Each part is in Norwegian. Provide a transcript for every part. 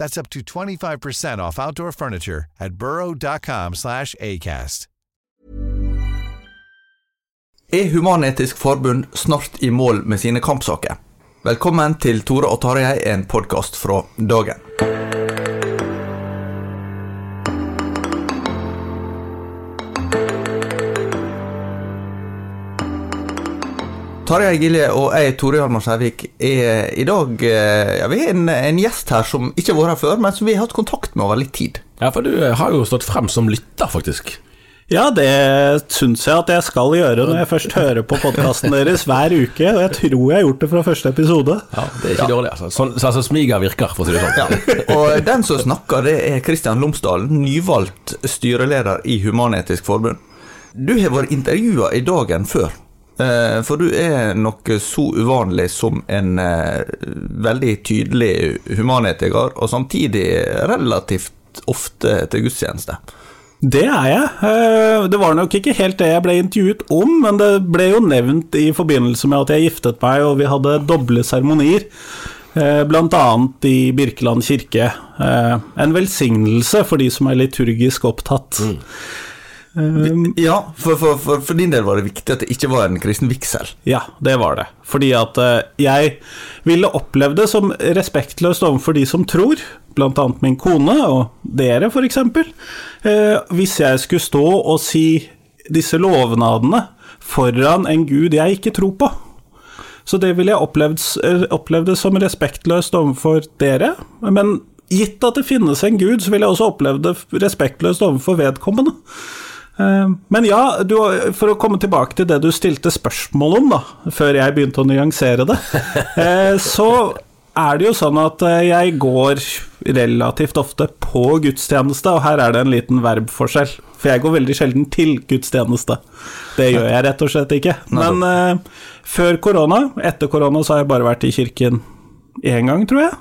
That's up to 25% off outdoor furniture at burrow.com slash ACAST. Er Human-Etisk Forbund snart i mål med sine kampsaker? Velkommen til Tore og Tarjei, en podkast fra dagen. Tarjei Gilje og jeg, Tore Hjalmar Sævik, er i dag eh, ja, Vi er en, en gjest her som ikke har vært her før, men som vi har hatt kontakt med over litt tid. Ja, for du har jo stått frem som lytter, faktisk. Ja, det syns jeg at jeg skal gjøre når jeg først hører på podkasten deres hver uke. Og jeg tror jeg har gjort det fra første episode. Ja, Det er ikke dårlig, altså. Sånn, så altså smiger virker, for å si det sånn. Ja. Og den som snakker, det er Kristian Lomsdalen, nyvalgt styreleder i Human-Etisk Forbund. Du har vært intervjua i dagen før. Eh, For du er noe så uvanlig som en eh, veldig tydelig humanetiker, og samtidig relativt ofte til gudstjeneste. Det er jeg. Eh, Det var nok ikke helt det jeg ble intervjuet om, men det ble jo nevnt i forbindelse med at jeg giftet meg og vi hadde doble seremonier. bl.a. I Birkeland kirke. Eh, En velsignelse for de som er liturgisk opptatt. Eh, Ja, for, for, for, for din del var det viktig at det ikke var en kristen vigsel. Ja, det var det. Fordi at eh, jeg ville oppleve det som respektløst overfor de som tror, annet min kone og dere f.eks., eh, hvis jeg skulle stå og si disse lovnadene foran en gud jeg ikke tror på. Så det ville jeg opplevd, eh, opplevd som respektløst overfor dere. Men gitt at det finnes en gud, så ville jeg også opplevd det respektløst overfor vedkommende. Eh, Men ja, du, for å komme tilbake til det du stilte spørsmål om, da, før jeg begynte å nyansere det, eh, så er det jo sånn at eh, jeg går relativt ofte på gudstjeneste, og her er det en liten verbforskjell. For jeg går veldig sjelden til gudstjeneste. Det gjør jeg rett og slett ikke. Men uh, før korona, etter korona, så har jeg bare vært i kirken én gang, tror jeg.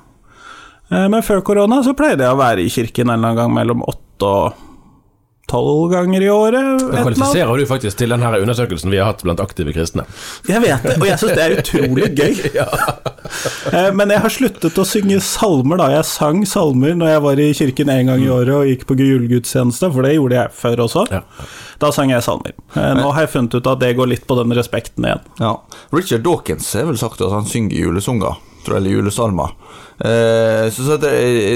Uh, Men før korona så pleide jeg å være i kirken en eller annen gang mellom åtte og tolv ganger i året. Da kvalifiserer du faktisk til den undersøkelsen vi har hatt blant aktive kristne. Jeg vet det, og jeg syns det er utrolig gøy. Eh, Men jeg har sluttet å synge salmer, da. Jeg sang salmer når jeg var i kirken en gang i året og gikk på julegudstjeneste, for det gjorde jeg før også. Ja. Da sang jeg salmer. Eh, Nå har jeg funnet ut at det går litt på den respekten igjen. Ja. Richard Dawkins har vel sagt at han synger julesanger, jeg, eller julesalmer. Uh, så så det,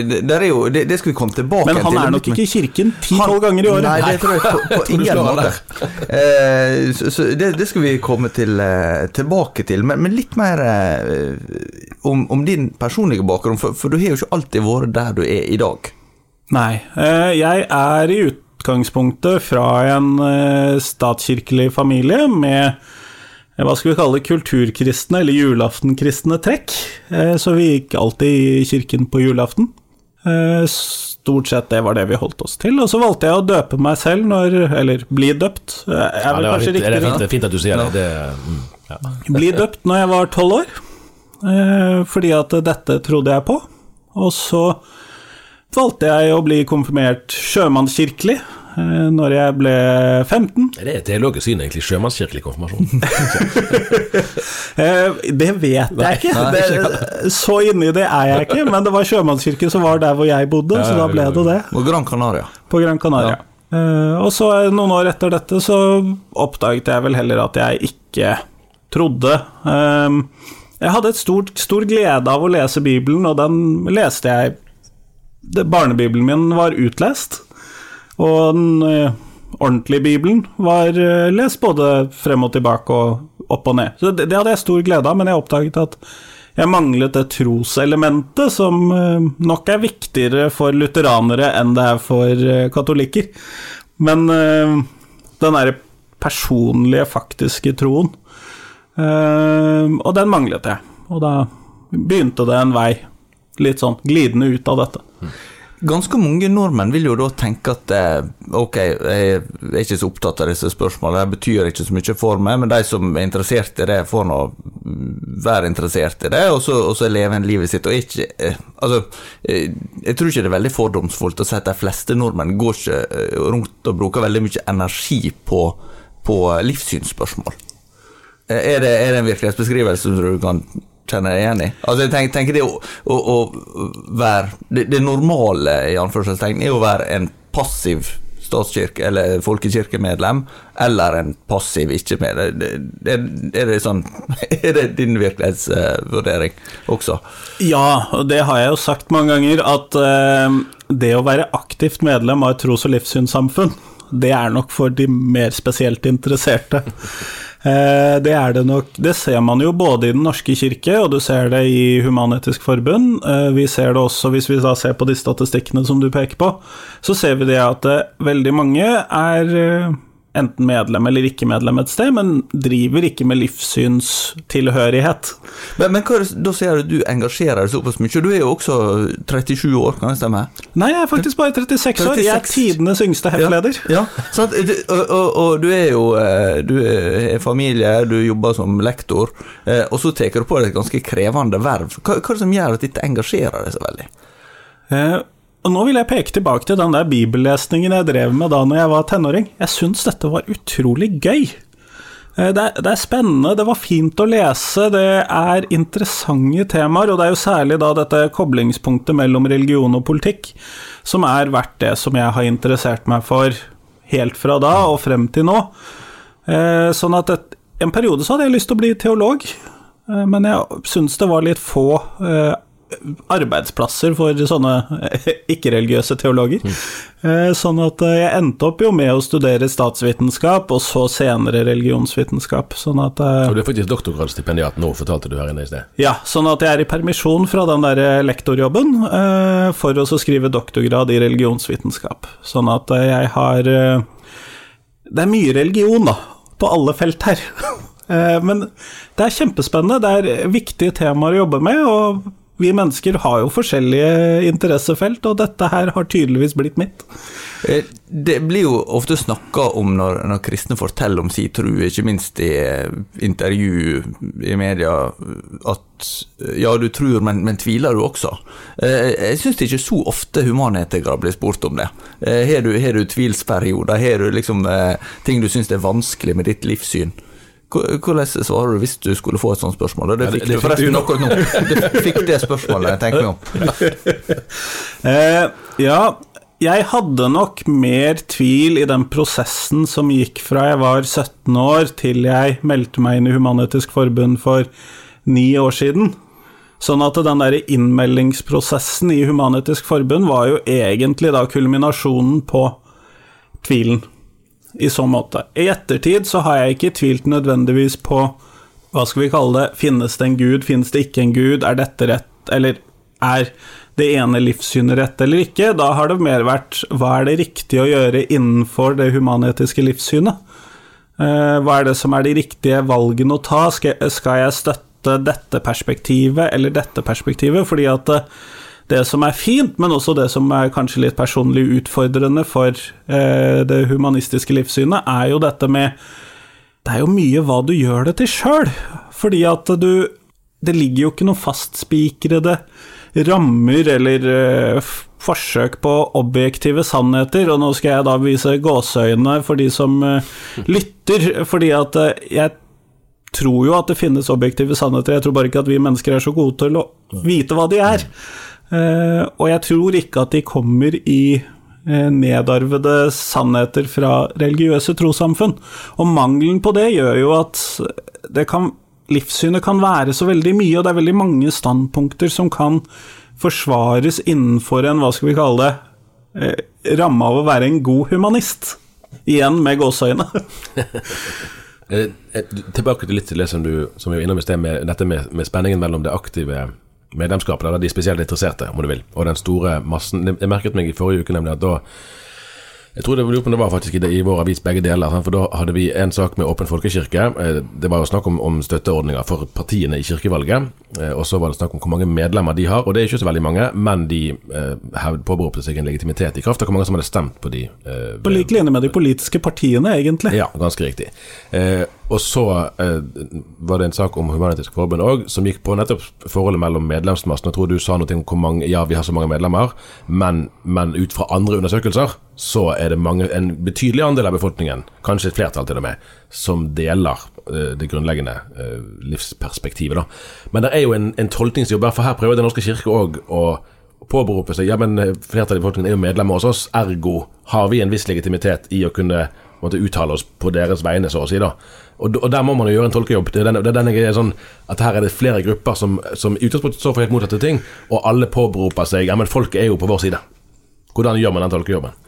det, det er jo det, det skal vi komme tilbake til. Men han til. er nok ikke i kirken ti-tolv ganger i året. Nei, det tror jeg på, på ingen måte. Uh, så så det, det skal vi komme til, uh, tilbake til, men, men litt mer eh, om, om din personlige bakgrunn, for, for du har jo ikke alltid vært der du er i dag. Nei. eh, Jeg er i utgangspunktet fra en eh, statskirkelig familie med eh, hva skal vi kalle det, kulturkristne eller julaftenkristne trekk. Eh, Så vi gikk alltid i kirken på julaften. Eh, Stort sett det var det vi holdt oss til. Og så valgte jeg å døpe meg selv når Eller bli døpt. eh, Ja, det, fint, det, er riktig. fint, det er fint at du sier det. det mm, ja. Bli døpt når jeg var tolv år, eh, fordi at dette trodde jeg på. Og så valgte jeg å bli konfirmert sjømannskirkelig eh, når jeg ble 15. Det er et teologisk syn, egentlig. Sjømannskirkelig konfirmasjon. Eh, Det vet jeg ikke. Det, så inni det er jeg ikke, men det var sjømannskirke som var der hvor jeg bodde, så da ble det det. På Gran Canaria. På Gran Canaria. Eh, og så eh, noen år etter dette så oppdaget jeg vel heller at jeg ikke trodde. Eh, jeg hadde et stort, stor glede av å lese Bibelen, og den leste jeg Barnebibelen min var utlest, og den eh, ordentlige Bibelen var eh, lest både frem og tilbake og opp og ned. Så det, det hadde jeg stor glede av, men jeg oppdaget at jeg manglet det troselementet som eh, nok er viktigere for lutheranere enn det er for katolikker. Men den derre personlige, faktiske troen, og den manglet jeg. Og da begynte det en vei, litt sånn glidende ut av dette. Ganske mange nordmenn vil jo da tenke at eh, ok, jeg er ikke så opptatt av disse spørsmålene, det betyr ikke så mye for meg, men de som er interessert i det, får nå være interessert i det, og så, og leve en livet sitt. Og ikke eh, Altså, eh, jeg tror ikke det er veldig fordomsfullt å si at de fleste nordmenn går ikke rundt og bruker veldig mye energi på, på livssynsspørsmål. Er det, er det en virkelighetsbeskrivelse som du kan kjenne deg igjen i? Altså, jeg tenker, tenker det å, å, å være det, det normale i anførselstegn er å være en passiv statskirke- eller folkekirkemedlem, eller en passiv ikke-medlem. Det, er, det sånn, er det din virkelighetsvurdering også? Ja, og det har jeg jo sagt mange ganger, at eh, det å være aktivt medlem av et tros- og livssynssamfunn, det er nok for de mer spesielt interesserte. Eh, det er det nok Det ser man jo både i Den norske kirke, og du ser det i Human-Etisk Forbund. Eh, vi ser det også hvis vi da ser på de statistikkene som du peker på, så ser vi det at eh, veldig mange er enten medlem eller ikke medlem et sted, men driver ikke med livssynstilhørighet. Men, men hva, da sier du du engasjerer deg såpass mye. Du er jo også 37 år, kan det stemme? Nei, jeg er faktisk bare 36 år. Jeg er 36. tidenes yngste heftleder. Ja, ja. Og, og, og du er jo eh, Du er familie, du jobber som lektor, eh, og så tar du på deg et ganske krevende verv. Hva, hva er det som gjør at dette engasjerer deg så veldig? Og nå vil jeg peke tilbake til den der bibellesningen jeg drev med da når jeg var tenåring. Jeg syns dette var utrolig gøy. Eh, Det er, det er spennende, det var fint å lese, det er interessante temaer, og det er jo særlig da dette koblingspunktet mellom religion og politikk som er verdt det som jeg har interessert meg for helt fra da og frem til nå. Eh, Sånn at et, en periode så hadde jeg lyst til å bli teolog, eh, men jeg syns det var litt få arbeidsplasser for sånne eh, ikke-religiøse teologer. Mm. Sånn at eh, jeg endte opp jo med å studere statsvitenskap, og så senere religionsvitenskap. Sånn at Så du er faktisk doktorgradsstipendiat nå, fortalte du her inne i sted. ja, sånn at jeg er i permisjon fra den der eh, lektorjobben eh, for å skrive doktorgrad i religionsvitenskap. Sånn at eh, jeg har eh, Det er mye religion, da, på alle felt her. Eh, Men det er kjempespennende, det er viktige temaer å jobbe med, og vi mennesker har jo forskjellige interessefelt, og dette her har tydeligvis blitt mitt. Eh, Det blir jo ofte snakka om når, når kristne forteller om sin tro, ikke minst i eh, intervju i media, at eh, ja, du tror, men, men tviler du også? Jeg syns ikke så ofte humanetikere blir spurt om det. Har du, har du tvilsperioder? Har du liksom ting du syns er vanskelig med ditt livssyn? Hvor- Hvordan svarer du hvis du skulle få et sånt spørsmål? Det Ja, det- fikk det du forresten akkurat nå. Du fikk det spørsmålet, tenker meg om. Eh, ja, jeg hadde nok mer tvil i den prosessen som gikk fra jeg var 17 år til jeg meldte meg inn i Human-Etisk Forbund for ni år siden. Sånn at den der innmeldingsprosessen i Human-Etisk Forbund var jo egentlig da kulminasjonen på tvilen, i så måte. I ettertid så har jeg ikke tvilt nødvendigvis på hva skal vi kalle det, finnes det en gud, finnes det ikke en gud, er dette rett, eller er det ene livssynet rett eller ikke? Da har det mer vært hva er det riktig å gjøre innenfor det humanetiske livssynet? Eh, Hva er det som er de riktige valgene å ta? Skal jeg, støtte dette perspektivet eller dette perspektivet? Fordi at eh, det som er fint, men også det som er kanskje litt personlig utfordrende for eh, det humanistiske livssynet, er jo dette med Det er jo mye hva du gjør det til sjøl, fordi at du Det ligger jo ikke noen fastspikrede rammer eller eh, forsøk på objektive sannheter, og nå skal jeg da vise gåseøyne for de som eh, lytter, fordi at jeg tror jo at det finnes objektive sannheter, jeg tror bare ikke at vi mennesker er så gode til å vite hva de er. Eh, og jeg tror ikke at de kommer i eh, nedarvede sannheter fra religiøse trossamfunn. Og mangelen på det gjør jo at det kan, livssynet kan være så veldig mye, og det er veldig mange standpunkter som kan forsvares innenfor en, hva skal vi kalle det, eh, ramme av å være en god humanist. Igjen med gåseøyne. Tilbake til litt til det som du som vi var innom i sted, med dette med, med spenningen mellom det aktive medlemskapet, eller de spesielt interesserte, om du vil, og den store massen. Jeg merket meg i forrige uke nemlig at da jeg tror det, det var faktisk i, vår avis begge deler. For da hadde vi en sak med Åpen folkekirke. Eh, det var jo snakk om, om støtteordninger for partiene i kirkevalget. Eh, og så var det snakk om hvor mange medlemmer de har, og det er ikke så veldig mange. Men de eh, påberopte seg en legitimitet i kraft av hvor mange som hadde stemt på de. Eh, På lik linje med de politiske partiene, egentlig. ja, ganske riktig. Eh, og så eh, var det en sak om Human-Etisk Forbund òg, som gikk på nettopp forholdet mellom medlemsmassen. Jeg tror du sa noe om hvor mange Ja, vi har så mange medlemmer, men, men ut fra andre undersøkelser så er det mange, en betydelig andel av befolkningen, kanskje et flertall til og med, som deler eh, det grunnleggende eh, livsperspektivet. da. Men det er jo en, en tolkningsjobb for her prøver Den norske kirke òg å påberope seg Ja, men eh, flertallet i befolkningen er jo medlemmer hos oss, ergo har vi en viss legitimitet i å kunne måtte uttale oss på deres vegne, så å si. da. Og, og der må man jo gjøre en tolkejobb. Det er den, det er den er sånn at Her er det flere grupper som, som i utgangspunktet står for helt motsatte ting, og alle påberoper seg Ja, men folket er jo på vår side. Hvordan gjør man den tolkejobben?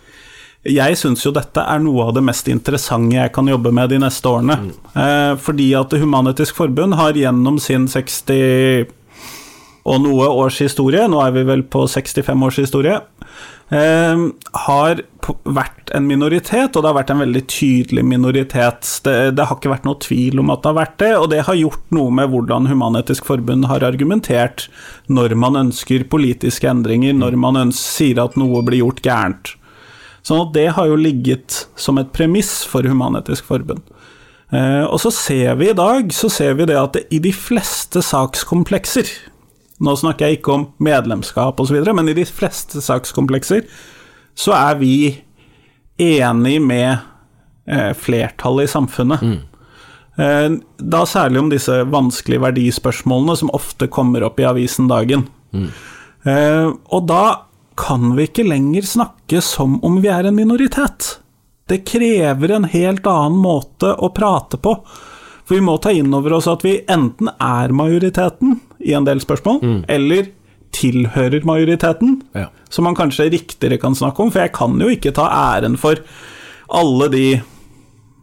Jeg syns jo dette er noe av det mest interessante jeg kan jobbe med de neste årene. Eh, fordi at Human-Etisk Forbund har gjennom sin 60 og noe års historie, nå er vi vel på 65 års historie, har vært en minoritet, og det har vært en veldig tydelig minoritet. Det, det har ikke vært noe tvil om at det har vært det, og det har gjort noe med hvordan Human-Etisk Forbund har argumentert når man ønsker politiske endringer, når man sier at noe blir gjort gærent. Sånn at det har jo ligget som et premiss for Human-Etisk Forbund. Eh, og så ser vi i dag så ser vi det at det, i de fleste sakskomplekser Nå snakker jeg ikke om medlemskap osv., men i de fleste sakskomplekser så er vi enig med eh, flertallet i samfunnet. Eh, da særlig om disse vanskelige verdispørsmålene som ofte kommer opp i avisen dagen. Eh, og da kan vi ikke lenger snakke som om vi er en minoritet. Det krever en helt annen måte å prate på. For vi må ta inn over oss at vi enten er majoriteten i en del spørsmål, eller tilhører majoriteten, Ja. som man kanskje riktigere kan snakke om. For jeg kan jo ikke ta æren for alle de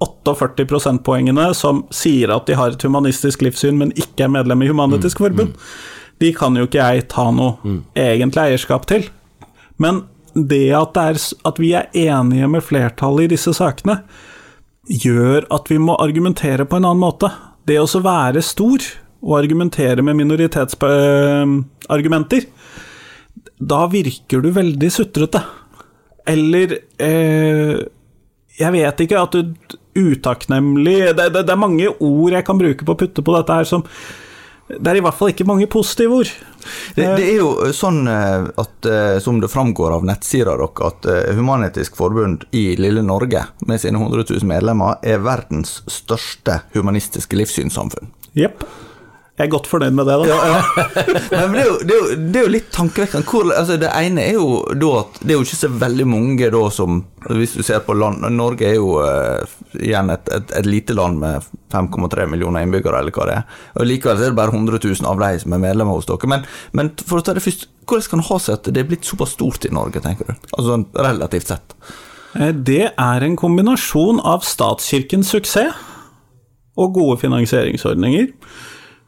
48 prosentpoengene som sier at de har et humanistisk livssyn, men ikke er medlem i Human-Etisk Forbund. De kan jo ikke jeg ta noe egentlig eierskap til. Men det at, det er, at vi er enige med flertallet i disse sakene, gjør at vi må argumentere på en annen måte. Det å så være stor og argumentere med minoritetsargumenter, da virker du veldig sutrete. Eller eh, Jeg vet ikke, at du utakknemlig det, det, det er mange ord jeg kan bruke på å putte på dette her som Det er i hvert fall ikke mange positive ord. Det, det er jo sånn eh, at, eh, som det framgår av nettsida deres, at eh, Human-Etisk Forbund i lille Norge, med sine 100 000 medlemmer, er verdens største humanistiske livssynssamfunn. Jepp. Jeg er godt fornøyd med det, da. Nei, men det, er jo, det, er jo, det er jo litt tankevekkende. Hvor, altså, det ene er jo da at det er jo ikke så veldig mange da som Hvis du ser på land Norge er jo uh, igjen et, et, et lite land med 5,3 millioner innbyggere, eller hva det er. Og Likevel er det bare 100 000 av de som er medlemmer hos dere. Men, men for å ta det først, hvordan kan det ha seg at det er blitt såpass stort i Norge, tenker du? Altså sånn relativt sett. Eh, Det er en kombinasjon av statskirkens suksess og gode finansieringsordninger,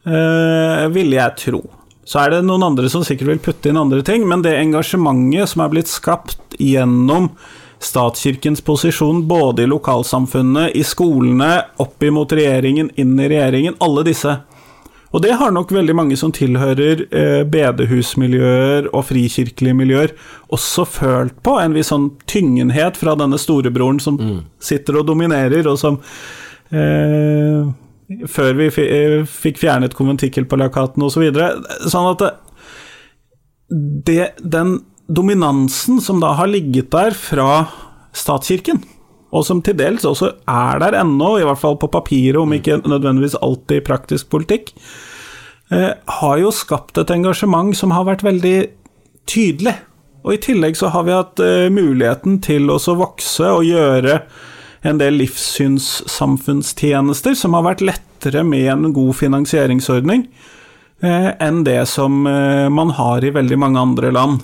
eh, ville jeg tro. Så er det noen andre som sikkert vil putte inn andre ting, men det engasjementet som er blitt skapt gjennom statskirkens posisjon både i lokalsamfunnet, i skolene, opp imot regjeringen, inn i regjeringen, alle disse Og det har nok veldig mange som tilhører eh, bedehusmiljøer og frikirkelige miljøer, også følt på. En viss sånn tyngenhet fra denne storebroren som sitter og dominerer, og som eh, Før vi fikk fjernet fikk fjernet lakaten osv. Så videre. sånn at det, det, den dominansen som da har ligget der fra statskirken, og som til dels også er der ennå, i hvert fall på papiret, om ikke nødvendigvis alltid i praktisk politikk, eh, har jo skapt et engasjement som har vært veldig tydelig. Og i tillegg så har vi hatt eh, muligheten til å vokse og gjøre en del livssynssamfunnstjenester som har vært lettere med en god finansieringsordning eh, enn det som eh, man har i veldig mange andre land.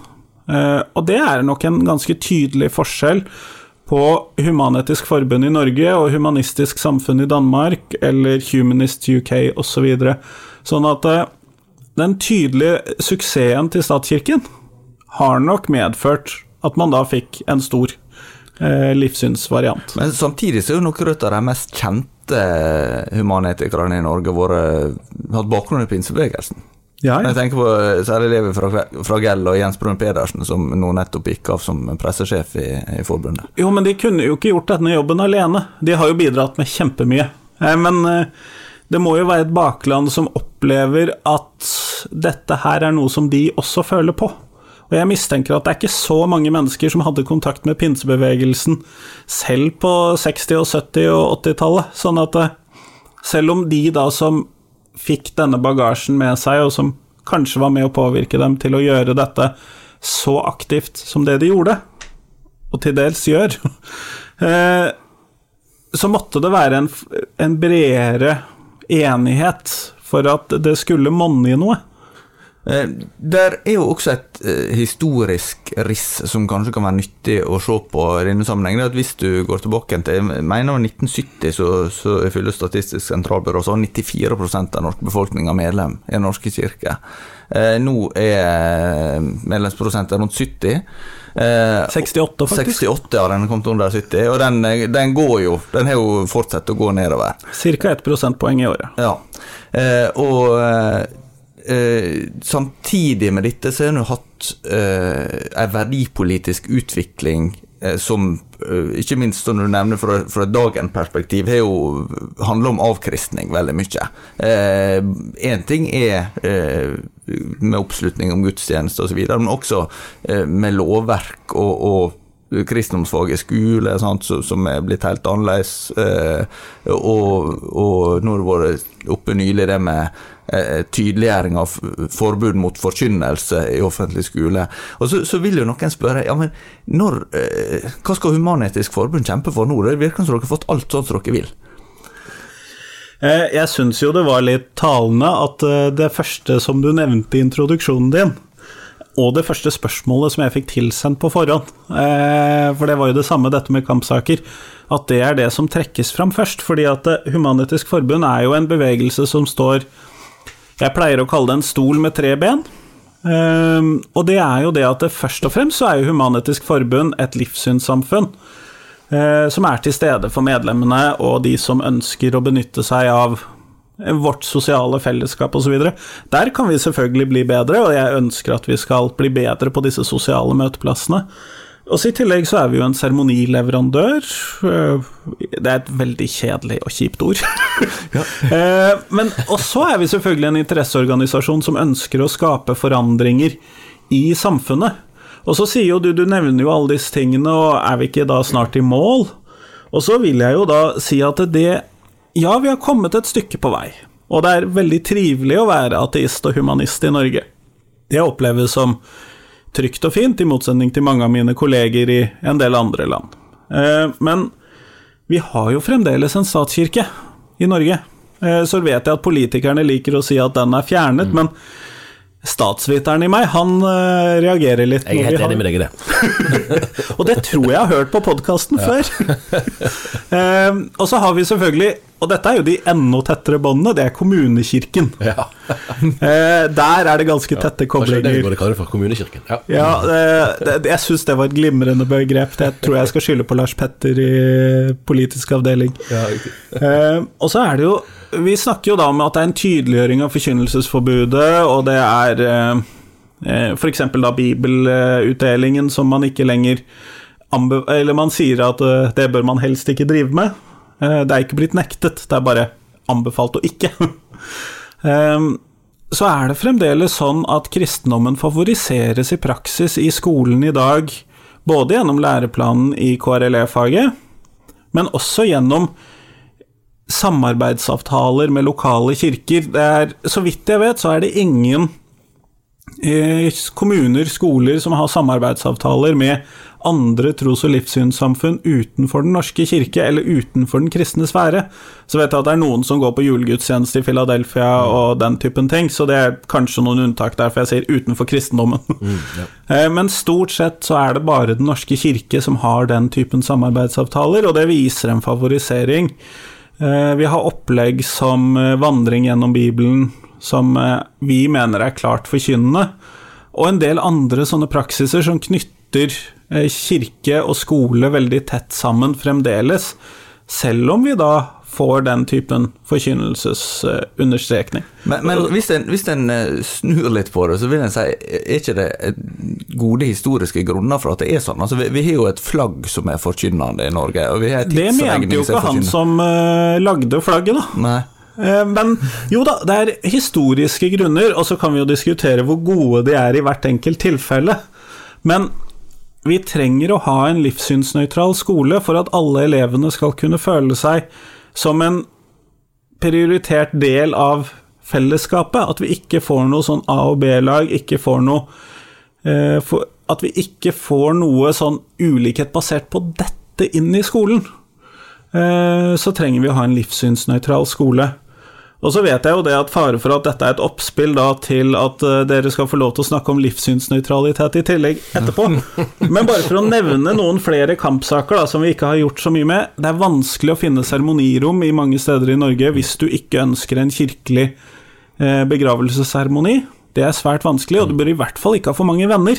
Eh, og det er nok en ganske tydelig forskjell på Human-Etisk Forbund i Norge og Humanistisk Samfunn i Danmark eller Humanist UK osv. Så sånn at den tydelige suksessen til statskirken har nok medført at man da fikk en stor eh, livssynsvariant. Men samtidig så er jo noen av de mest kjente humanetikerne i Norge vært, hatt bakgrunn i pinsebevegelsen. Ja, ja. Jeg tenker på eh, særlig elever fra, fra Gell og Jens Brun Pedersen, som nå nettopp gikk av som pressesjef i, i forbundet. Jo, men de kunne jo ikke gjort denne jobben alene. De har jo bidratt med kjempemye. Eh, Men eh, det må jo være et bakland som opplever at dette her er noe som de også føler på. Og jeg mistenker at det er ikke så mange mennesker som hadde kontakt med pinsebevegelsen selv på 60-, og 70- og 80-tallet. Sånn at eh, selv om de da som fikk denne bagasjen med seg, og som kanskje var med å påvirke dem til å gjøre dette så aktivt som det de gjorde, og til dels gjør, eh, så måtte det være en, en bredere enighet for at det skulle monne i noe. Eh, Der er jo også et eh, historisk riss som kanskje kan være nyttig å se på i denne sammenhengen. Er at Hvis du går tilbake til jeg mener 1970, så, så ifølge Statistisk sentralbyrå så var 94% av den norske befolkninga medlem i Den norske kirke. Eh, nå er medlemsprosenten rundt 70. Eh, 68, faktisk. 68, ja, den er kommet under 70, og den, den går jo Den har jo fortsatt å gå nedover. Ca. 1 prosentpoeng i året. Ja, og eh, eh, samtidig med dette så har en hatt eh, en verdipolitisk utvikling eh, som eh, ikke minst som du nevner fra, fra dagens perspektiv, har jo handla om avkristning veldig mye. Én ting er eh, med oppslutning om gudstjeneste osv., men også eh, med lovverk og, og kristendomsfag i skole sant, som er blitt helt annerledes. Eh, og, og nå har det vært oppe nylig det med eh, tydeliggjøring av forbud mot forkynnelse i offentlig skole. Og så, så vil jo noen spørre ja, men når, eh, hva skal Human-Etisk Forbund kjempe for nå? Det virker som dere har fått alt sånn som dere vil. Eh, Jeg syns jo det var litt talende at eh, det første som du nevnte i introduksjonen din, og det første spørsmålet som jeg fikk tilsendt på forhånd, eh, for det var jo det samme dette med kampsaker, at det er det som trekkes fram først. Fordi at eh, Human-Etisk Forbund er jo en bevegelse som står Jeg pleier å kalle det en stol med tre ben. Eh, og det er jo det at det først og fremst så er jo Human-Etisk Forbund et livssynssamfunn eh, som er til stede for medlemmene og de som ønsker å benytte seg av vårt sosiale fellesskap osv. Der kan vi selvfølgelig bli bedre, og jeg ønsker at vi skal bli bedre på disse sosiale møteplassene. Og så I tillegg så er vi jo en seremonileverandør. Eh, Det er et veldig kjedelig og kjipt ord. Eh, Men også er vi selvfølgelig en interesseorganisasjon som ønsker å skape forandringer i samfunnet. Og så sier jo du, du nevner jo alle disse tingene, og er vi ikke da snart i mål? Og så vil jeg jo da si at det Ja, vi har kommet et stykke på vei. Og det er veldig trivelig å være ateist og humanist i Norge. Det oppleves som trygt og fint, i motsetning til mange av mine kolleger i en del andre land. Eh, Men vi har jo fremdeles en statskirke i Norge. Eh, Så vet jeg at politikerne liker å si at den er fjernet, men statsviteren i meg, han uh, reagerer litt. Jeg er helt enig med deg i det. og det tror jeg har hørt på podkasten før. Eh, og så har vi selvfølgelig og dette er jo de enda tettere båndene, det er kommunekirken. Ja. uh, der er det ganske tette det det vi koblinger. burde kalle det for kommunekirken. Ja. Ja, det, det, jeg syns det var et glimrende begrep. Det tror jeg skal skylde på Lars Petter i politisk avdeling. Og så er det jo Vi snakker jo da om at det er en tydeliggjøring av forkynnelsesforbudet, og det er eh, eh, f.eks. da bibelutdelingen som man ikke lenger Eller man sier at eh, det bør man helst ikke drive med. Eh, det er ikke blitt nektet, det er bare anbefalt å ikke. Ehm, så er det fremdeles sånn at kristendommen favoriseres i praksis i skolen i dag, både gjennom læreplanen i KRLE-faget, men også gjennom samarbeidsavtaler med lokale kirker. Det er, så vidt jeg vet, så er det ingen eh, kommuner, skoler, som har samarbeidsavtaler med andre tros- og livssynssamfunn utenfor Den norske kirke, eller utenfor den kristne sfære. Så vet jeg at det er noen som går på julegudstjeneste i Philadelphia og den typen ting, så det er kanskje noen unntak der, for jeg sier utenfor kristendommen. Eh, Men stort sett så er det bare Den norske kirke som har den typen samarbeidsavtaler, og det viser en favorisering. Eh, Vi har opplegg som eh, vandring gjennom Bibelen, som eh, vi mener er klart forkynnende, og en del andre sånne praksiser som knytter kirke og skole veldig tett sammen fremdeles, selv om vi da får den typen forkynnelsesunderstrekning. Men, men hvis en, hvis en snur litt på det, så vil en si Er ikke det gode historiske grunner for at det er sånn? Altså, vi, vi har jo et flagg som er forkynnende i Norge. Og vi har Det mente jo ikke han som uh, lagde flagget, da. Nei. Eh, Men jo da, det er historiske grunner, og så kan vi jo diskutere hvor gode de er i hvert enkelt tilfelle. Men vi trenger å ha en livssynsnøytral skole for at alle elevene skal kunne føle seg som en prioritert del av fellesskapet. At vi ikke får noe sånn A- og B-lag, ikke får noe At vi ikke får noe sånn ulikhet basert på dette inn i skolen. Eh, så trenger vi å ha en livssynsnøytral skole. Og så vet jeg jo det at fare for at dette er et oppspill da til at eh, dere skal få lov til å snakke om livssynsnøytralitet i tillegg etterpå. Men bare for å nevne noen flere kampsaker da, som vi ikke har gjort så mye med. Det er vanskelig å finne seremonirom i mange steder i Norge hvis du ikke ønsker en kirkelig eh, begravelsesseremoni. Det er svært vanskelig, og du bør i hvert fall ikke ha for mange venner.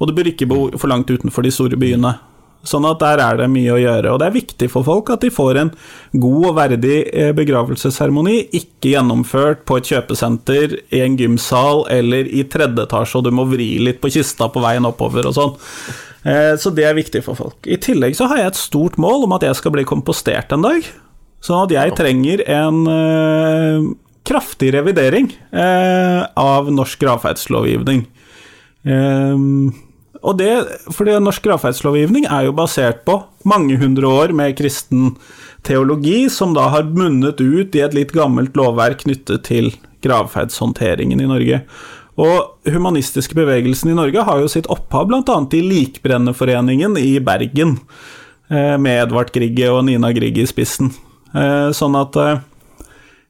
Og du bør ikke bo for langt utenfor de store byene. Sånn at der er det mye å gjøre. Og det er viktig for folk at de får en god og verdig eh, begravelsesseremoni, ikke gjennomført på et kjøpesenter, i en gymsal eller i tredje etasje, og du må vri litt på kista på veien oppover og sånn. Eh, Så det er viktig for folk. I tillegg så har jeg et stort mål om at jeg skal bli kompostert en dag. Sånn at jeg trenger en eh, kraftig revidering eh, av norsk gravferdslovgivning. Eh, og det, fordi norsk gravferdslovgivning er jo basert på mange hundre år med kristen teologi, som da har munnet ut i et litt gammelt lovverk knyttet til gravferdshåndteringen i Norge. Og humanistiske bevegelsen i Norge har jo sitt opphav bl.a. i Likbrennerforeningen i Bergen, eh, med Edvard Grigge og Nina Grigge i spissen. Eh, Sånn at eh,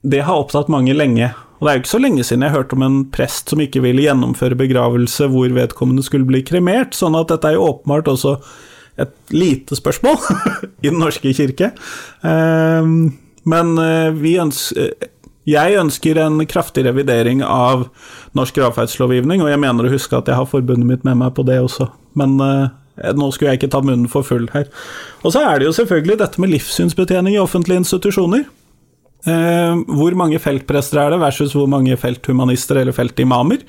det har opptatt mange lenge. Og det er jo ikke så lenge siden jeg hørte om en prest som ikke ville gjennomføre begravelse hvor vedkommende skulle bli kremert, sånn at dette er jo åpenbart også et lite spørsmål i Den norske kirke. Ehm, Men eh, vi ønsker jeg ønsker en kraftig revidering av norsk gravferdslovgivning, og jeg mener å huske at jeg har forbundet mitt med meg på det også. Men eh, nå skulle jeg ikke ta munnen for full her. Og så er det jo selvfølgelig dette med livssynsbetjening i offentlige institusjoner. Eh, hvor mange feltprester er det versus hvor mange felthumanister eller feltimamer?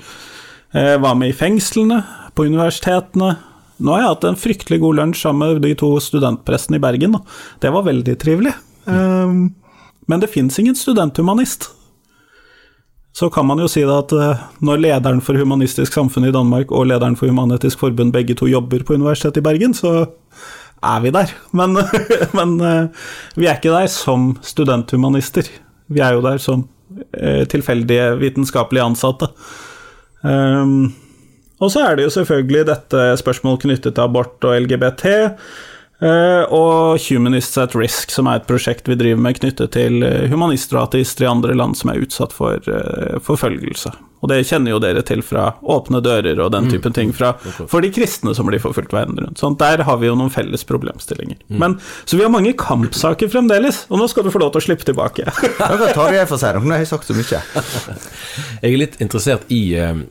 var hva med i fengslene, på universitetene? Nå har jeg hatt en fryktelig god lunsj sammen med de to studentprestene i Bergen. Det var veldig trivelig. Eh, men det fins ingen studenthumanist. Så kan man jo si det at eh, når lederen for Humanistisk Samfunn i Danmark og lederen for Human-Etisk Forbund begge to jobber på Universitetet i Bergen, så er vi der. Men, men eh, vi er ikke der som studenthumanister. Vi er jo der som eh, tilfeldige vitenskapelige ansatte. Um, og så er det jo selvfølgelig dette spørsmålet knyttet til abort og LGBT. Eh, og Humanists at Risk, som er et prosjekt vi driver med knyttet til eh, humanister og ateister i andre land som er utsatt for uh, forfølgelse. Og det kjenner jo dere til fra Åpne dører og den typen ting, fra, for de kristne som blir forfulgt verden rundt. Sånn, der har vi jo noen felles problemstillinger. Men, så vi har mange kampsaker fremdeles, og nå skal du få lov til å slippe tilbake. Hva kan Tarjei få si? Nå har jeg sagt så mye. Jeg er litt interessert i eh,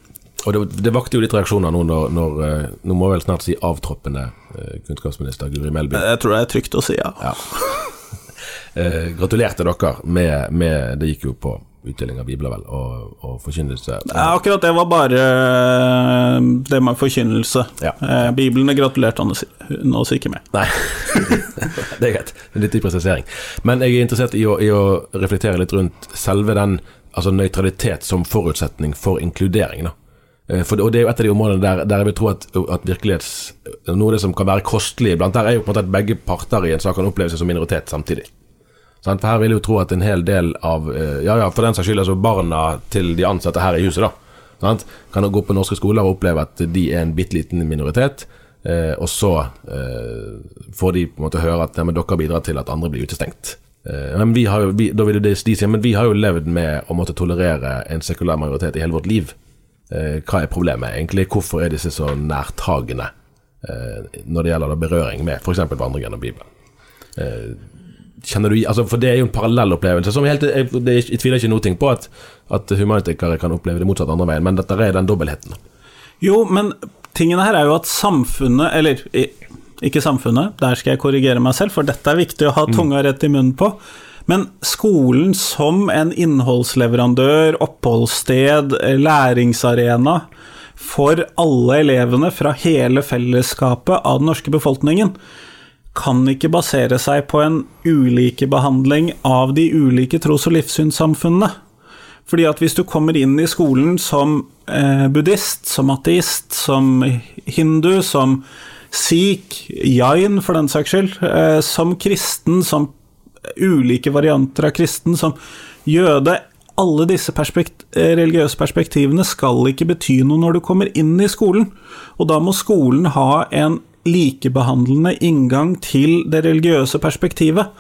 Og det, det vakte jo litt reaksjoner nå når, når eh, Nå må jeg vel snart si avtroppende eh, kunnskapsminister Guri Melby. Jeg tror det er trygt å si, ja. Ja. Eh, gratulerte dere med, med Det gikk jo på utdeling av bibler, vel, og, og forkynnelse. Ja, akkurat det var bare eh, det med forkynnelse. Ja. Eh, Bibelen gratulerte han oss ikke med. Nei, det er greit. Litt i presisering. Men jeg er interessert i å, i å reflektere litt rundt selve den altså nøytralitet som forutsetning for inkludering. da. Eh, For, og det er jo et av de områdene der, der jeg vil tro at, at virkelighets... Noe av det som kan være kostelig iblant der, er jo på en måte at begge parter i en sak kan oppleve seg som minoritet samtidig. Sant? For her vil jeg jo tro at en hel del av eh, Ja, ja, for den saks skyld, altså barna til de ansatte her i huset, da. Sant? Kan gå på norske skoler og oppleve at de er en bitte liten minoritet. Eh, og så eh, får de på en måte høre at ja, men dere bidrar til at andre blir utestengt. Eh, men vi har jo, vi, da vil de, de si men vi har jo levd med å måtte tolerere en sekulær majoritet i hele vårt liv. Eh, hva er problemet egentlig? Hvorfor er disse så nærtagende eh, når det gjelder berøring med f.eks. vandringen og Bibelen? Eh, kjenner du, altså For det er jo en parallell opplevelse. Som helt, jeg, jeg tviler ikke noe på at, at humanitikere kan oppleve det motsatte andre veien, men dette er den dobbeltheten. Jo, men tingene her er jo at samfunnet Eller ikke samfunnet, der skal jeg korrigere meg selv, for dette er viktig å ha tunga rett i munnen på. Men skolen som en innholdsleverandør, oppholdssted, læringsarena for alle elevene fra hele fellesskapet av den norske befolkningen, kan ikke basere seg på en ulikebehandling av de ulike tros- og livssynssamfunnene. Fordi at hvis du kommer inn i skolen som eh, buddhist, som ateist, som hindu, som sikh, jain for den saks skyld, eh, som kristen, som ulike varianter av kristen, som jøde Alle disse perspekt eh, religiøse perspektivene skal ikke bety noe når du kommer inn i skolen. Og da må skolen ha en likebehandlende inngang til det religiøse perspektivet.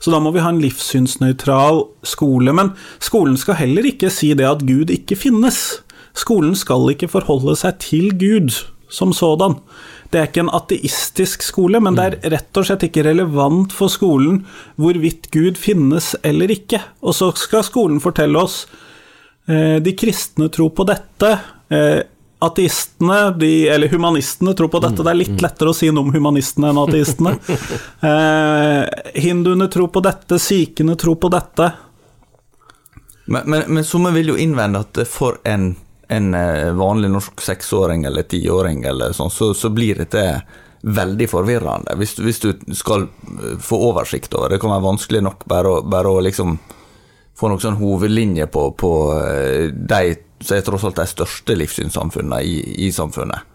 Så da må vi ha en livssynsnøytral skole. Men skolen skal heller ikke si det at Gud ikke finnes. Skolen skal ikke forholde seg til Gud som sådan. Det er ikke en ateistisk skole, men det er rett og slett ikke relevant for skolen hvorvidt Gud finnes eller ikke. Og så skal skolen fortelle oss eh, de kristne tror på dette. Eh, ateistene, de, eller humanistene, tror på dette. Det er litt lettere å si noe om humanistene enn ateistene. Eh, hinduene tror på dette, sikhene tror på dette. Men, men, men somme vil jo innvende at for en, en eh, vanlig norsk seksåring eller tiåring eller sånn, så, så blir dette veldig forvirrende. Hvis, hvis du skal eh, få oversikt over det, kan være vanskelig nok bare å, bare å liksom få noen sånn hovedlinje på, på eh, de som er tross alt de største livssynssamfunnene i, i samfunnet.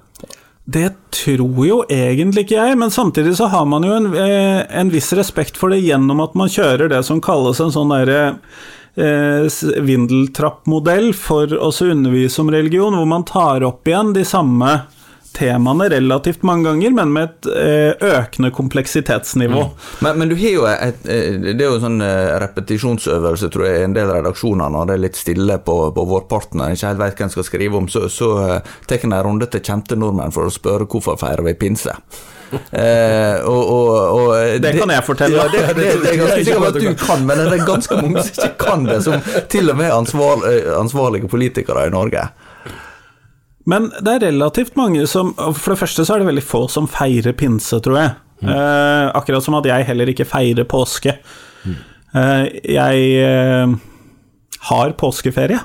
Det tror jo egentlig ikke jeg, men samtidig så har man jo en, en viss respekt for det gjennom at man kjører det som kalles en sånn derre eh, vindeltrappmodell for å undervise om religion, hvor man tar opp igjen de samme temaene relativt mange ganger, men med et eh, økende kompleksitetsnivå. Men, men du har jo et, eh, det er jo en sånn eh, repetisjonsøvelse, tror jeg, i en del redaksjoner når det er litt stille på, på vårparten og en ikke helt vet hvem skal skrive om, så, så eh, tar en en runde til kjente nordmenn for å spørre hvorfor feirer vi pinse. Eh, og, og, og, eh, Det kan jeg fortelle. Ja, det, det, det er ganske sikker på at du kan, men det er ganske mange som ikke kan det, som til og med ansvar, eh, ansvarlige politikere i Norge. Men det er relativt mange som For det første så er det veldig få som feirer pinse, tror jeg. Eh, akkurat som at jeg heller ikke feirer påske. Eh, jeg eh, har påskeferie.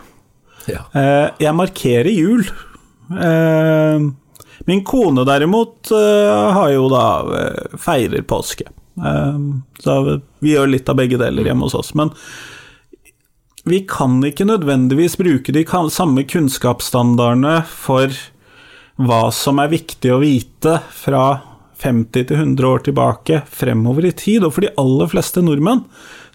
Ja. Eh, jeg markerer jul. Eh, min kone derimot eh, har jo da eh, feirer påske. Eh, så vi gjør litt av begge deler hjemme hos oss. Men vi kan ikke nødvendigvis bruke de samme kunnskapsstandardene for hva som er viktig å vite fra 50 til 100 år tilbake fremover i tid. Og for de aller fleste nordmenn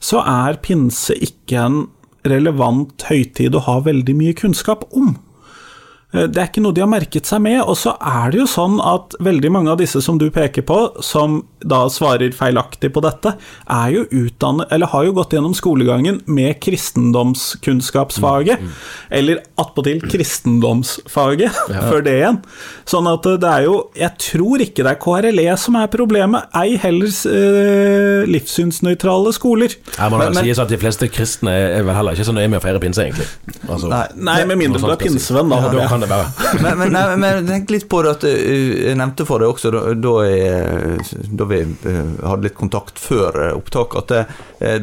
så er pinse ikke en relevant høytid å ha veldig mye kunnskap om. Eh, Det er ikke noe de har merket seg med. Og så er det jo sånn at veldig mange av disse som du peker på, som da svarer feilaktig på dette, er jo utdannet, eller har jo gått gjennom skolegangen med kristendomskunnskapsfaget. Eller attpåtil kristendomsfaget, før det igjen. Sånn at det er jo Jeg tror ikke det er KRLE som er problemet, ei heller eh, livssynsnøytrale skoler. Må det Men- sies at de fleste kristne er vel heller ikke så nøye med å feire pinse, egentlig. Altså, Nei, Nei, med mindre du er pinsevenn, da. Ja, da kan det være. men, men, nei, men tenk litt på det at uh, jeg nevnte for deg også da, da, jeg, da vi uh, hadde litt kontakt før uh, opptak, at det,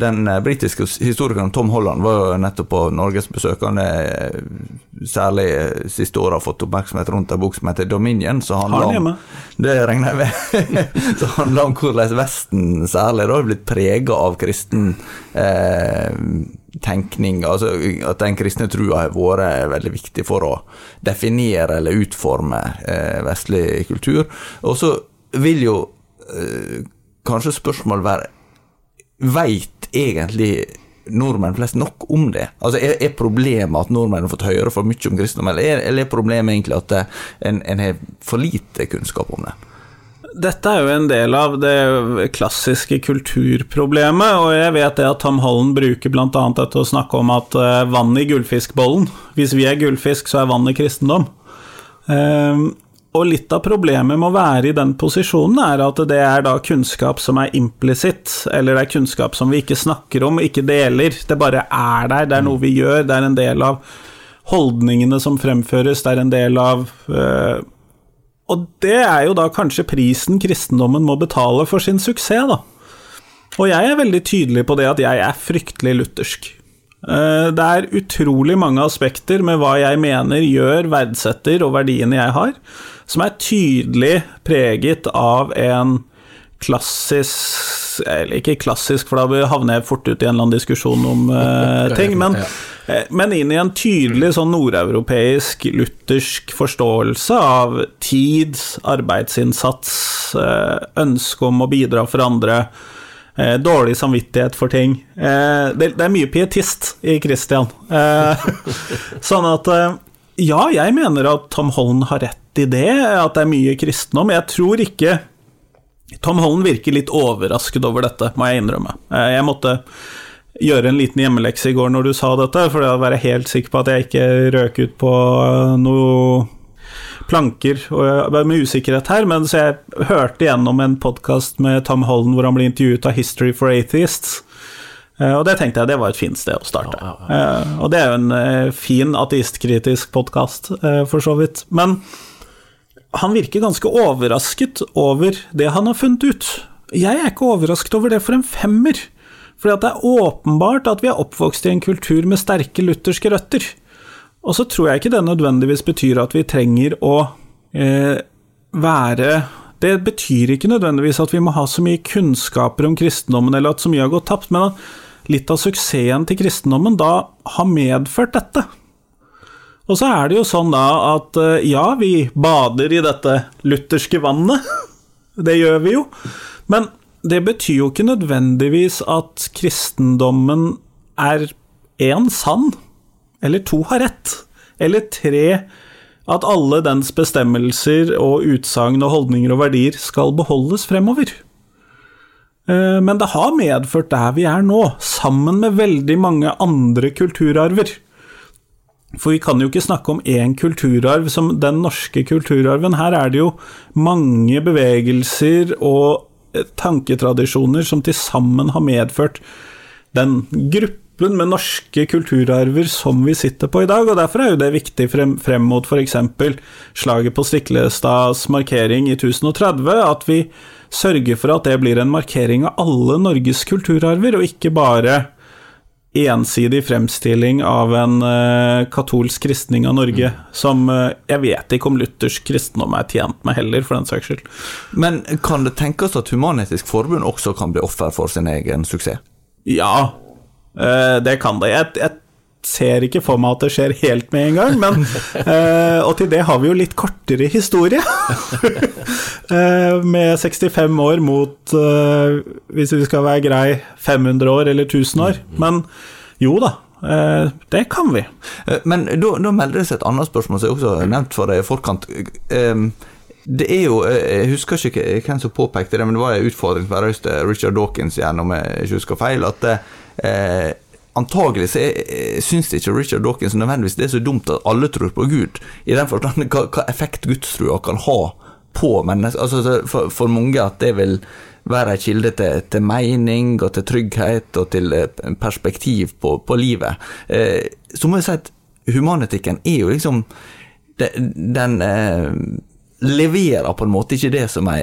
den britiske historikeren Tom Holland var jo nettopp på norgesbesøk. Han er særlig siste året har fått oppmerksomhet rundt en bok som heter Dominion. Så handler den om, det regner jeg med. så handler om hvordan Vesten særlig da har blitt prega av kristen eh, tenkning. Altså at den kristne trua har vært veldig viktig for å definere eller utforme eh, vestlig kultur. Og så vil jo eh, kanskje spørsmålet være Veit egentlig nordmenn flest nok om det? Altså Er, er problemet at nordmenn har fått høre for mye om kristendom, eller er, eller er problemet egentlig at eh, en, en har for lite kunnskap om det? Dette er jo en del av det klassiske kulturproblemet, og jeg vet det at Tom Holland bruker bl.a. dette å snakke om at uh, vann i gullfiskbollen Hvis vi er gullfisk, så er vannet kristendom. Uh, og litt av problemet med å være i den posisjonen er at det er da kunnskap som er implisitt, eller det er kunnskap som vi ikke snakker om, ikke deler. Det bare er der, det er noe vi gjør, det er en del av holdningene som fremføres, det er en del av eh, og det er jo da kanskje prisen kristendommen må betale for sin suksess, da. Og jeg er veldig tydelig på det at jeg er fryktelig luthersk. Eh, Det er utrolig mange aspekter med hva jeg mener gjør, verdsetter og verdiene jeg har, som er tydelig preget av en klassisk Eller ikke klassisk, for da havner jeg fort ut i en eller annen diskusjon om uh, ting, men, eh, men inn i en tydelig sånn nordeuropeisk, luthersk forståelse av tid, arbeidsinnsats, eh, ønske om å bidra for andre. Eh, dårlig samvittighet for ting. Eh, det, det er mye pietist i Christian. Eh, sånn at Ja, jeg mener at Tom Holland har rett i det, at det er mye kristendom. Jeg tror ikke Tom Holland virker litt overrasket over dette, må jeg innrømme. Eh, Jeg måtte gjøre en liten hjemmelekse i går når du sa dette, for å være helt sikker på at jeg ikke røk ut på eh, noe planker og jeg med usikkerhet her, men så jeg hørte gjennom en podkast med Tom Holland hvor han ble intervjuet av History for Atheists. Eh, Og det tenkte jeg det var et fint sted å starte. Eh, Og det er jo en fin ateistkritisk podkast, for så vidt. Men han virker ganske overrasket over det han har funnet ut. Jeg er ikke overrasket over det for en femmer. Fordi det er åpenbart at vi er oppvokst i en kultur med sterke lutherske røtter. Og så tror jeg ikke det nødvendigvis betyr at vi trenger å eh, være Det betyr ikke nødvendigvis at vi må ha så mye kunnskaper om kristendommen, eller at så mye har gått tapt, men at litt av suksessen til kristendommen da har medført dette. Og så er det jo sånn da at eh, ja, vi bader i dette lutherske vannet. Det gjør vi jo. Men det betyr jo ikke nødvendigvis at kristendommen er én sann, eller to har rett, eller tre at alle dens bestemmelser og utsagn og holdninger og verdier skal beholdes fremover. Eh, Men det har medført der vi er nå, sammen med veldig mange andre kulturarver. For vi kan jo ikke snakke om én kulturarv som den norske kulturarven. Her er det jo mange bevegelser og eh, tanketradisjoner som til sammen har medført den gruppen med norske kulturarver som vi sitter på i dag, og derfor er jo det viktig frem, frem mot f.eks. slaget på Stiklestads markering i 1030, at vi sørger for at det blir en markering av alle Norges kulturarver, og ikke bare ensidig fremstilling av en eh, katolsk kristning av Norge, som eh, jeg vet ikke om luthersk kristendom er tjent med heller, for den saks skyld. Men kan det tenkes at Human-Etisk Forbund også kan bli offer for sin egen suksess? Ja, eh, det kan det. Jeg, jeg ser ikke for meg at det skjer helt med en gang, men eh, Og til det har vi jo litt kortere historie. Eh, med 65 år mot, eh, hvis vi skal være grei, 500 år eller 1000 år. Men jo da, Eh, det kan vi. Eh, Men da, da melder det seg et annet spørsmål som jeg også har nevnt for deg i forkant. Um, Det er jo, eh, Jeg husker ikke hvem som påpekte det, men det var en utfordring for Richard Dawkins gjennom om jeg ikke husker feil. at eh, Antagelig så er- syns ikke Richard Dawkins nødvendigvis det er så dumt at alle tror på Gud, i den forstand hva, hva effekt gudstrua kan ha på mennesker. Altså, for, for mange at det vil være en kilde til, til mening og til trygghet og til eh, perspektiv på, på livet. Eh, så må jeg si at humanetikken er jo liksom den, den eh, leverer på en måte ikke det som ei,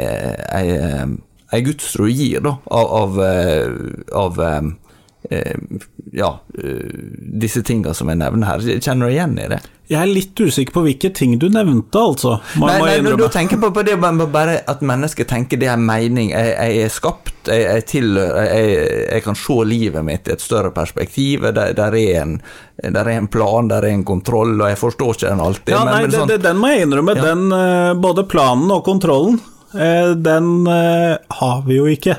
ei, ei gudstro gir, da, av, av, eh, av eh, eh, ja, eh, disse tinga som jeg nevner her. Kjenner du igjen i det? Jeg er litt usikker på hvilke ting du nevnte, altså. Man Nei, nei, du, tenker på, på det bare- at mennesket tenker det er mening. Jeg, jeg er skapt, jeg, jeg tilhører jeg, jeg kan se livet mitt i et større perspektiv. Der, der, er en, der er en plan, der er en kontroll, og jeg forstår ikke den alltid. Ja, nei, men det, sånn- det, den må jeg innrømme. Ja. Den, eh, både planen og kontrollen, eh, den eh, har vi jo ikke.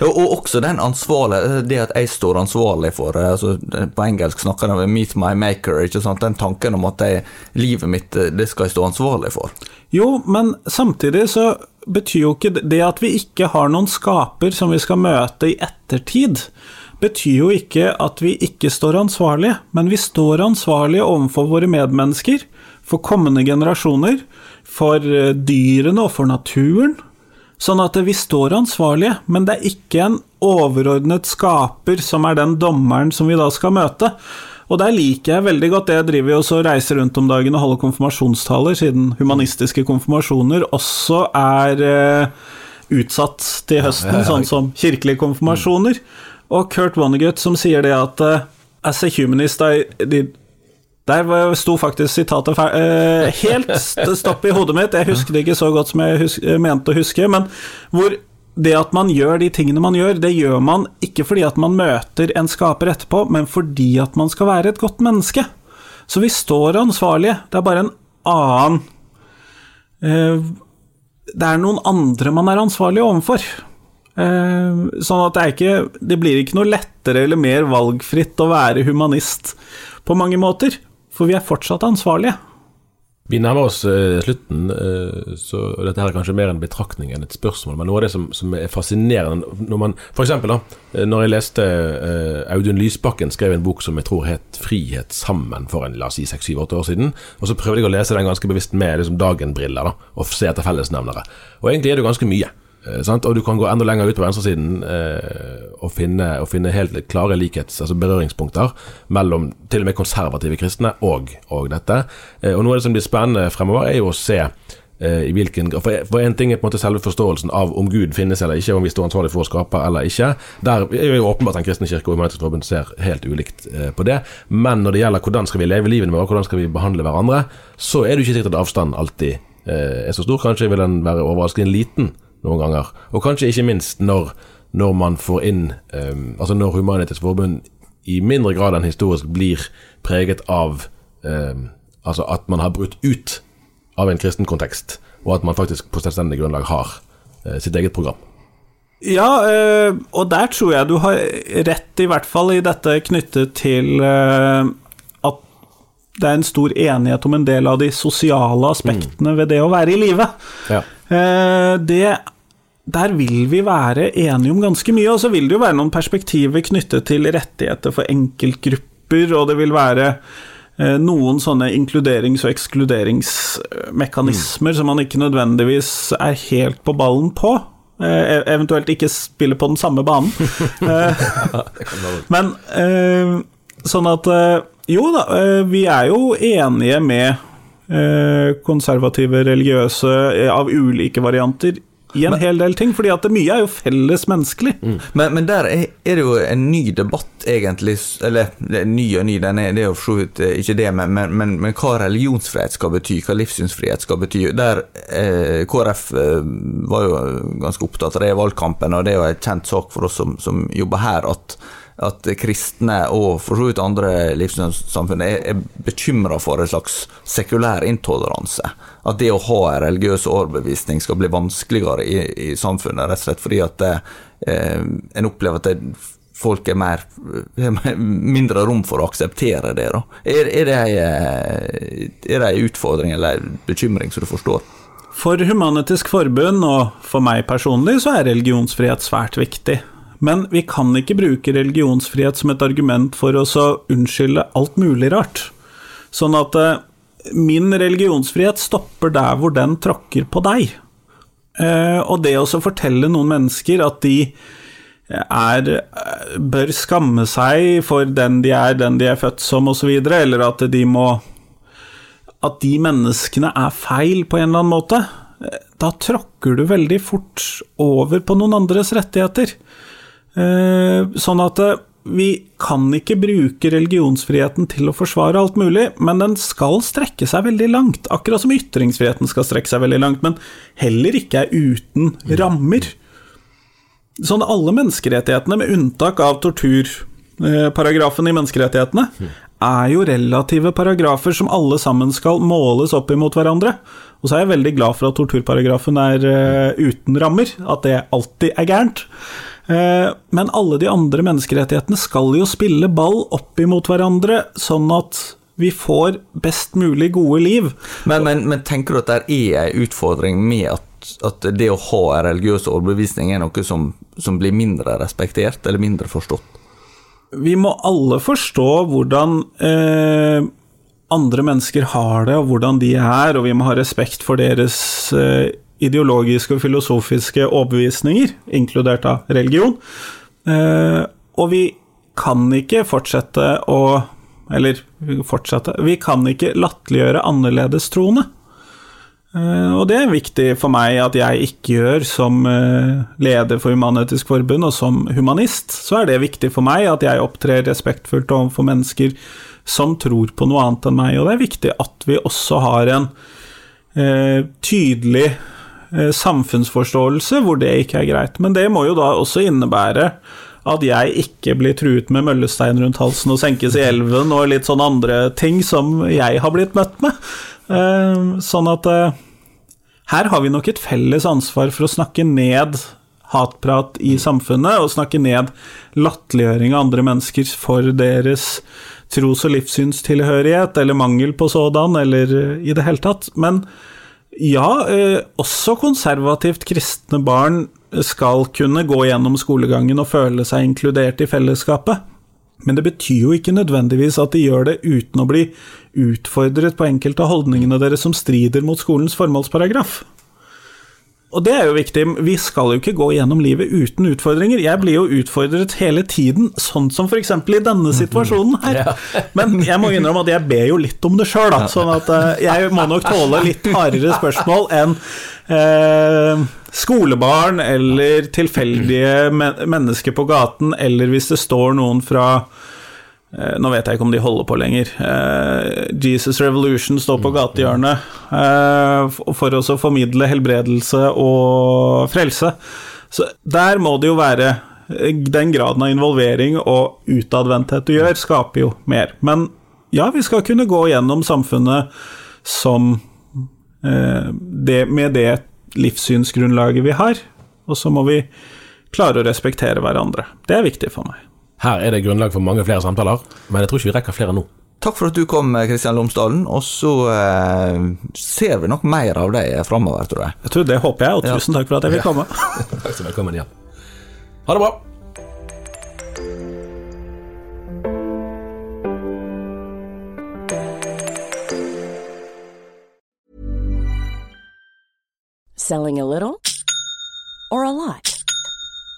Og, og også den ansvarlige, det at jeg står ansvarlig for eh, altså, På engelsk snakker de om 'meet my maker', ikke sant? den tanken om at jeg, livet mitt eh, det skal jeg stå ansvarlig for. Jo, men samtidig så betyr jo ikke det- det at vi ikke har noen skaper som vi skal møte i ettertid, betyr jo ikke at vi ikke står ansvarlige, men vi står ansvarlige overfor våre medmennesker, for kommende generasjoner, for eh, dyrene og for naturen. Sånn at vi står ansvarlige, men det er ikke en overordnet skaper som er den dommeren som vi da skal møte. Og der liker jeg veldig godt det jeg driver og reiser rundt om dagen og holder konfirmasjonstaler, siden humanistiske konfirmasjoner også er eh, utsatt til høsten, sånn som kirkelige konfirmasjoner. Og Kurt Vonnegut som sier det at eh, As a humanist I did der sto faktisk sitatet eh, helt st- stopp i hodet mitt. Jeg husker det ikke så godt som jeg mente å huske, men hvor det at man gjør de tingene man gjør, det gjør man ikke fordi at man møter en skaper etterpå, men fordi at man skal være et godt menneske. Så vi står ansvarlige. Det er bare en annen eh, Det er noen andre man er ansvarlig overfor. Eh, sånn at det ikke Det blir ikke noe lettere eller mer valgfritt å være humanist på mange måter, for vi er fortsatt ansvarlige. Vi nærmer oss eh, slutten, eh, så dette her er kanskje mer en betraktning enn et spørsmål. Men noe av det som, som er fascinerende når man, For eksempel, da, eh, når jeg leste eh, Audun Lysbakken skrev en bok som jeg tror het 'Frihet sammen' for en, la oss si seks-syv-åtte år siden. Og så prøvde jeg å lese den ganske bevisst med liksom, dagen-briller da, og se etter fellesnevnere. Og egentlig er det jo ganske mye. Eh, sant? Og du kan gå enda lenger ut på venstresiden eh, og, finne, og finne helt klare likhets, altså berøringspunkter mellom til og med konservative kristne og, og dette. Eh, og Noe av det som blir spennende fremover, er jo å se eh, i hvilken For, for en ting er på en måte selve forståelsen av om Gud finnes eller ikke, om vi står ansvarlig for å skape eller ikke. Der er jo åpenbart Den kristne kirke og Human-Etisk Forbund ser helt ulikt eh, på det. Men når det gjelder hvordan skal vi leve livene våre, hvordan skal vi behandle hverandre, så er det jo ikke sikkert at avstanden alltid eh, er så stor. Kanskje vil den være overraskende liten noen ganger. Og kanskje ikke minst når, når man får inn um, Altså når Human-Etisk Forbund i mindre grad enn historisk blir preget av um, Altså at man har brutt ut av en kristen kontekst, og at man faktisk på selvstendig grunnlag har uh, sitt eget program. Ja, eh, og der tror jeg du har rett, i hvert fall i dette knyttet til eh, det er en stor enighet om en del av de sosiale aspektene ved det å være i live. Ja. Eh, det der vil vi være enige om ganske mye, og så vil det jo være noen perspektiver knyttet til rettigheter for enkeltgrupper, og det vil være eh, noen sånne inkluderings- og ekskluderingsmekanismer som man ikke nødvendigvis er helt på ballen på. Eh, eventuelt ikke spiller på den samme banen. Men sånn at Jo da, eh, vi er jo enige med eh, konservative religiøse eh, av ulike varianter i en hel del ting, fordi at mye er jo felles menneskelig. Men, men der er, er det jo en ny debatt, egentlig. Eller er ny og ny, den er, det er jo for så vidt ikke det, men, men, men, men hva religionsfrihet skal bety, hva livssynsfrihet skal bety. Der eh, KrF eh, var jo ganske opptatt av det i valgkampen, og det er jo en kjent sak for oss som, som jobber her, at, at kristne og for så vidt andre livssynssamfunn er, er bekymra for en slags sekulær intoleranse. At det å ha en religiøs overbevisning skal bli vanskeligere i, i samfunnet, rett og slett fordi at det, eh, en opplever at det folk er mer mindre rom for å akseptere det, da. Er, er det det ei utfordring eller en bekymring som du forstår? For Human-Etisk Forbund, og for meg personlig, så er religionsfrihet svært viktig. Men vi kan ikke bruke religionsfrihet som et argument for å unnskylde alt mulig rart. Sånn at eh, min religionsfrihet stopper der hvor den tråkker på deg. Eh, og det å fortelle noen mennesker at de er, bør skamme seg for den de er, den de er født som, osv., eller at de må At de menneskene er feil på en eller annen måte, da tråkker du veldig fort over på noen andres rettigheter. Eh, sånn at eh, vi kan ikke bruke religionsfriheten til å forsvare alt mulig, men den skal strekke seg veldig langt. Akkurat som ytringsfriheten skal strekke seg veldig langt, men heller ikke er uten rammer. Sånn alle menneskerettighetene, med unntak av torturparagrafen i menneskerettighetene, er jo relative paragrafer som alle sammen skal måles opp imot hverandre. Og så er jeg veldig glad for at torturparagrafen er uh, uten rammer, at det alltid er gærent. Eh, men alle de andre menneskerettighetene skal jo spille ball opp imot hverandre, sånn at vi får best mulig gode liv. Men, men, men tenker du at det er en utfordring med at, at, det å ha en religiøs overbevisning er noe som, som blir mindre respektert, eller mindre forstått? Vi må alle forstå hvordan eh, andre mennesker har det, og hvordan de er, og vi må ha respekt for deres eh, ideologiske og filosofiske overbevisninger, inkludert av religion. Eh, og vi kan ikke fortsette å Eller fortsette Vi kan ikke latterliggjøre annerledestroende. Eh, og det er viktig for meg at jeg ikke gjør som eh, leder for Human-Etisk Forbund, og som humanist. Så er det viktig for meg at jeg opptrer respektfullt overfor mennesker som tror på noe annet enn meg, og det er viktig at vi også har en eh, tydelig samfunnsforståelse hvor det ikke er greit. Men det må jo da også innebære at jeg ikke blir truet med møllestein rundt halsen og senkes i elven og litt sånn andre ting som jeg har blitt møtt med. Eh, sånn at eh, her har vi nok et felles ansvar for å snakke ned hatprat i samfunnet, og snakke ned latterliggjøring av andre mennesker for deres tros- og livssynstilhørighet, eller mangel på sådan, eller i det hele tatt. Men ja, eh, også konservativt kristne barn skal kunne gå gjennom skolegangen og føle seg inkludert i fellesskapet. Men det betyr jo ikke nødvendigvis at de gjør det uten å bli utfordret på enkelte av holdningene deres som strider mot skolens formålsparagraf. Og det er jo viktig, vi skal jo ikke gå gjennom livet uten utfordringer. Jeg blir jo utfordret hele tiden, sånn som f.eks. i denne situasjonen her. Men jeg må innrømme at jeg ber jo litt om det sjøl, da. Sånn at eh, jeg må nok tåle litt hardere spørsmål enn eh, skolebarn eller tilfeldige mennesker på gaten, eller hvis det står noen fra nå vet jeg ikke om de holder på lenger. Eh, Jesus Revolution står på gatehjørnet eh, for å formidle helbredelse og frelse. Så der må det jo være Den graden av involvering og utadvendthet du gjør, skaper jo mer. Men ja, vi skal kunne gå gjennom samfunnet som det, med det livssynsgrunnlaget vi har, og så må vi klare å respektere hverandre. Det er viktig for meg. Her er det grunnlag for mange flere samtaler, men jeg tror ikke vi rekker flere nå. Takk for at du kom, Kristian Lomsdalen. Og så eh, ser vi nok mer av deg framover, tror jeg. Jeg tror Det håper jeg, og tusen ja. takk for at jeg fikk komme. takk så velkommen igjen. Ha det bra. Selling a little or a lot?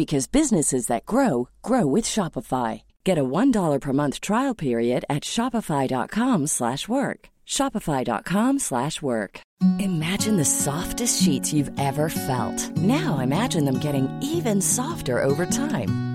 because businesses that grow grow with Shopify. Get a $1 per month trial period at Shopify.com slash work. Shopify.com slash work. Imagine the softest sheets you've ever felt. Now imagine them getting even softer over time